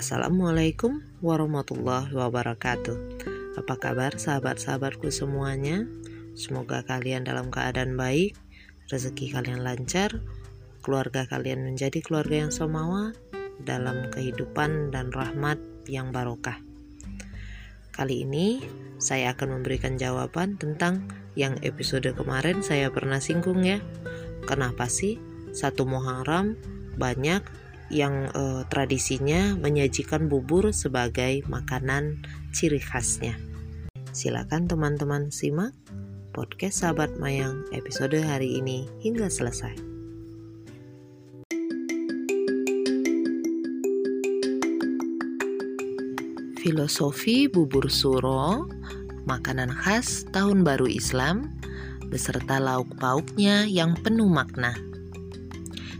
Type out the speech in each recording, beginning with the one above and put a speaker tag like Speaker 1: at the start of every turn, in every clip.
Speaker 1: Assalamualaikum warahmatullahi wabarakatuh. Apa kabar sahabat-sahabatku semuanya? Semoga kalian dalam keadaan baik, rezeki kalian lancar, keluarga kalian menjadi keluarga yang semawa dalam kehidupan dan rahmat yang barokah. Kali ini saya akan memberikan jawaban tentang yang episode kemarin saya pernah singgung ya. Kenapa sih satu Muharram banyak yang eh, tradisinya menyajikan bubur sebagai makanan ciri khasnya. Silakan teman-teman simak podcast Sahabat Mayang episode hari ini hingga selesai. Filosofi bubur suro, makanan khas tahun baru Islam, beserta lauk pauknya yang penuh makna.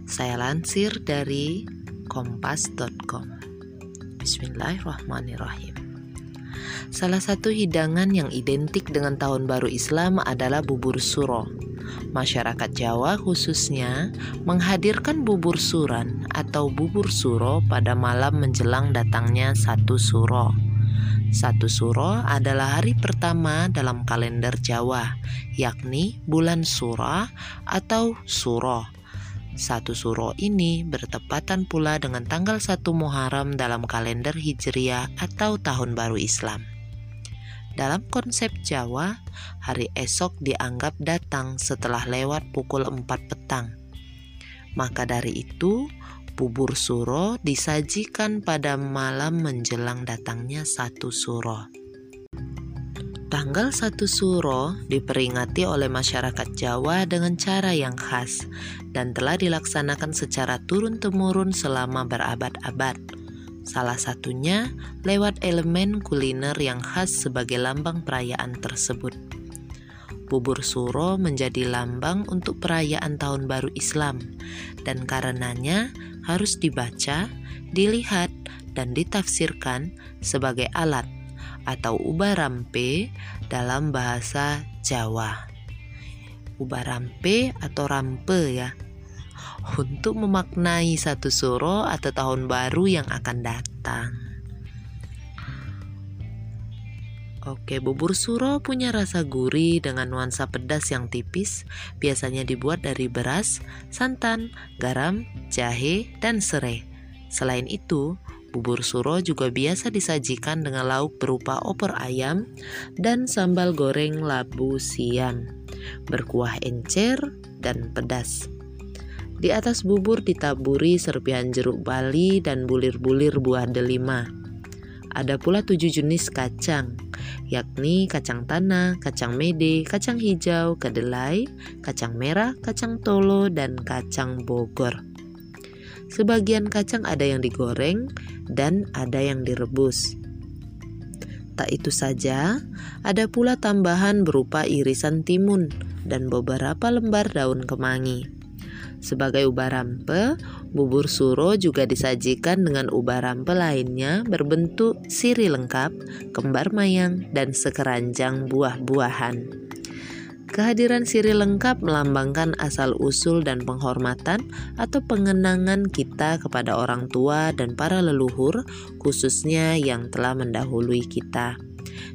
Speaker 1: Saya lansir dari kompas.com. Bismillahirrahmanirrahim. Salah satu hidangan yang identik dengan tahun baru Islam adalah bubur suro. Masyarakat Jawa khususnya menghadirkan bubur suran atau bubur suro pada malam menjelang datangnya satu suro. Satu suro adalah hari pertama dalam kalender Jawa, yakni bulan sura atau suro satu suro ini bertepatan pula dengan tanggal 1 Muharram dalam kalender Hijriah atau Tahun Baru Islam. Dalam konsep Jawa, hari esok dianggap datang setelah lewat pukul 4 petang. Maka dari itu, bubur suro disajikan pada malam menjelang datangnya satu suro. Tanggal 1 Suro diperingati oleh masyarakat Jawa dengan cara yang khas dan telah dilaksanakan secara turun-temurun selama berabad-abad. Salah satunya lewat elemen kuliner yang khas sebagai lambang perayaan tersebut. Bubur suro menjadi lambang untuk perayaan Tahun Baru Islam dan karenanya harus dibaca, dilihat, dan ditafsirkan sebagai alat atau ubarampe dalam bahasa Jawa. Ubarampe atau rampe ya untuk memaknai satu suro atau tahun baru yang akan datang. Oke, bubur suro punya rasa gurih dengan nuansa pedas yang tipis, biasanya dibuat dari beras, santan, garam, jahe, dan serai. Selain itu, Bubur suro juga biasa disajikan dengan lauk berupa opor ayam dan sambal goreng labu siam, berkuah encer dan pedas. Di atas bubur ditaburi serpihan jeruk bali dan bulir-bulir buah delima. Ada pula tujuh jenis kacang, yakni kacang tanah, kacang mede, kacang hijau, kedelai, kacang merah, kacang tolo, dan kacang bogor. Sebagian kacang ada yang digoreng dan ada yang direbus. Tak itu saja, ada pula tambahan berupa irisan timun dan beberapa lembar daun kemangi. Sebagai ubarampe, bubur suro juga disajikan dengan ubarampe lainnya berbentuk siri lengkap, kembar mayang, dan sekeranjang buah-buahan. Kehadiran siri lengkap melambangkan asal-usul dan penghormatan atau pengenangan kita kepada orang tua dan para leluhur, khususnya yang telah mendahului kita.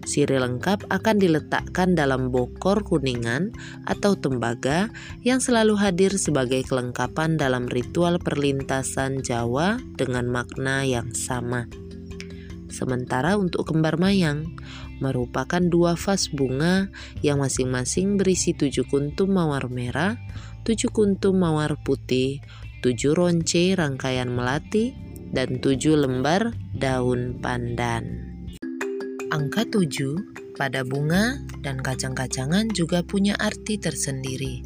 Speaker 1: Siri lengkap akan diletakkan dalam bokor kuningan atau tembaga yang selalu hadir sebagai kelengkapan dalam ritual perlintasan Jawa dengan makna yang sama. Sementara untuk kembar mayang, merupakan dua vas bunga yang masing-masing berisi tujuh kuntum mawar merah, tujuh kuntum mawar putih, tujuh ronce rangkaian melati, dan tujuh lembar daun pandan. Angka tujuh pada bunga dan kacang-kacangan juga punya arti tersendiri.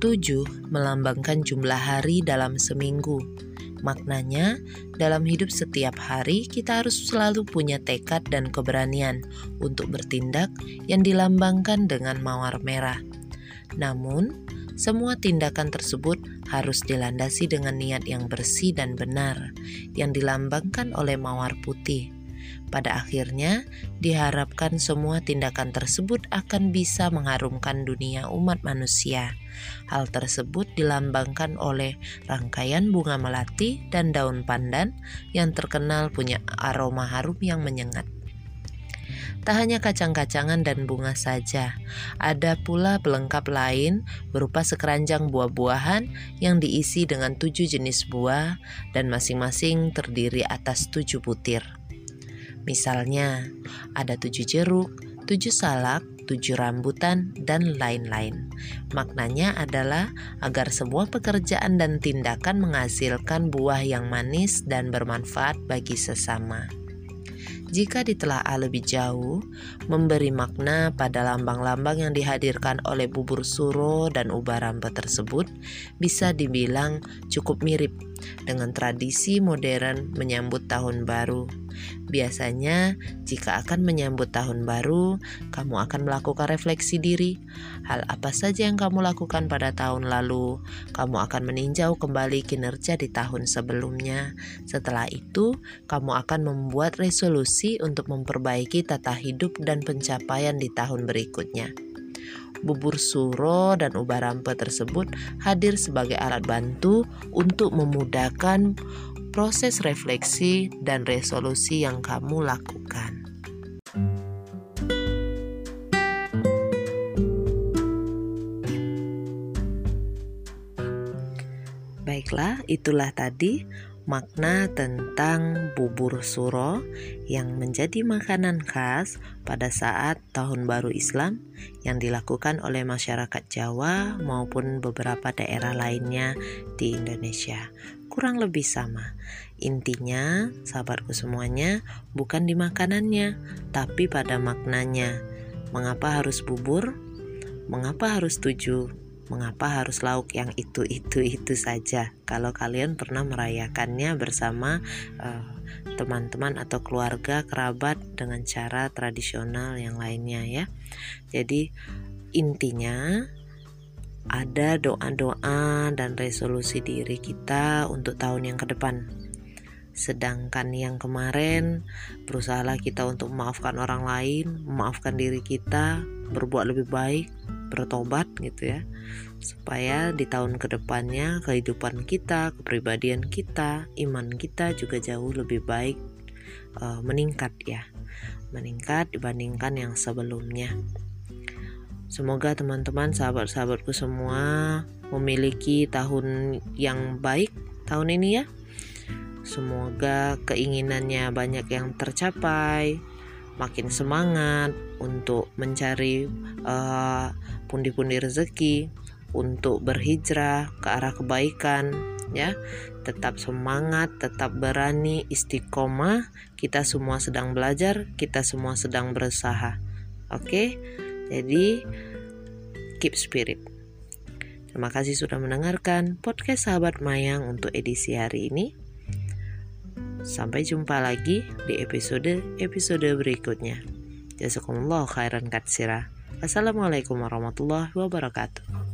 Speaker 1: Tujuh melambangkan jumlah hari dalam seminggu Maknanya, dalam hidup setiap hari kita harus selalu punya tekad dan keberanian untuk bertindak yang dilambangkan dengan mawar merah. Namun, semua tindakan tersebut harus dilandasi dengan niat yang bersih dan benar, yang dilambangkan oleh mawar putih. Pada akhirnya, diharapkan semua tindakan tersebut akan bisa mengharumkan dunia umat manusia. Hal tersebut dilambangkan oleh rangkaian bunga melati dan daun pandan yang terkenal punya aroma harum yang menyengat. Tak hanya kacang-kacangan dan bunga saja, ada pula pelengkap lain berupa sekeranjang buah-buahan yang diisi dengan tujuh jenis buah dan masing-masing terdiri atas tujuh butir. Misalnya, ada tujuh jeruk, tujuh salak, tujuh rambutan, dan lain-lain. Maknanya adalah agar semua pekerjaan dan tindakan menghasilkan buah yang manis dan bermanfaat bagi sesama. Jika ditelaah lebih jauh, memberi makna pada lambang-lambang yang dihadirkan oleh bubur suro dan ubah rambut tersebut bisa dibilang cukup mirip dengan tradisi modern menyambut tahun baru. Biasanya, jika akan menyambut tahun baru, kamu akan melakukan refleksi diri. Hal apa saja yang kamu lakukan pada tahun lalu, kamu akan meninjau kembali kinerja di tahun sebelumnya. Setelah itu, kamu akan membuat resolusi untuk memperbaiki tata hidup dan pencapaian di tahun berikutnya bubur suro dan ubah rampe tersebut hadir sebagai alat bantu untuk memudahkan proses refleksi dan resolusi yang kamu lakukan. Baiklah, itulah tadi makna tentang bubur suro yang menjadi makanan khas pada saat Tahun Baru Islam yang dilakukan oleh masyarakat Jawa maupun beberapa daerah lainnya di Indonesia. Kurang lebih sama. Intinya, sahabatku semuanya, bukan di makanannya, tapi pada maknanya. Mengapa harus bubur? Mengapa harus tujuh? Mengapa harus lauk yang itu itu itu saja? Kalau kalian pernah merayakannya bersama eh, teman-teman atau keluarga kerabat dengan cara tradisional yang lainnya ya. Jadi intinya ada doa-doa dan resolusi diri kita untuk tahun yang ke depan. Sedangkan yang kemarin berusahalah kita untuk memaafkan orang lain, memaafkan diri kita, berbuat lebih baik, bertobat gitu ya. Supaya di tahun ke depannya kehidupan kita kepribadian kita iman kita juga jauh lebih baik uh, meningkat ya. Meningkat dibandingkan yang sebelumnya semoga teman-teman sahabat-sahabatku semua memiliki tahun yang baik tahun ini ya semoga keinginannya banyak yang tercapai makin semangat untuk mencari uh, pundi-pundi rezeki, untuk berhijrah ke arah kebaikan, ya. Tetap semangat, tetap berani, istiqomah. Kita semua sedang belajar, kita semua sedang berusaha. Oke, jadi keep spirit. Terima kasih sudah mendengarkan podcast Sahabat Mayang untuk edisi hari ini. Sampai jumpa lagi di episode-episode berikutnya. Jazakumullah khairan katsira. Assalamualaikum warahmatullahi wabarakatuh.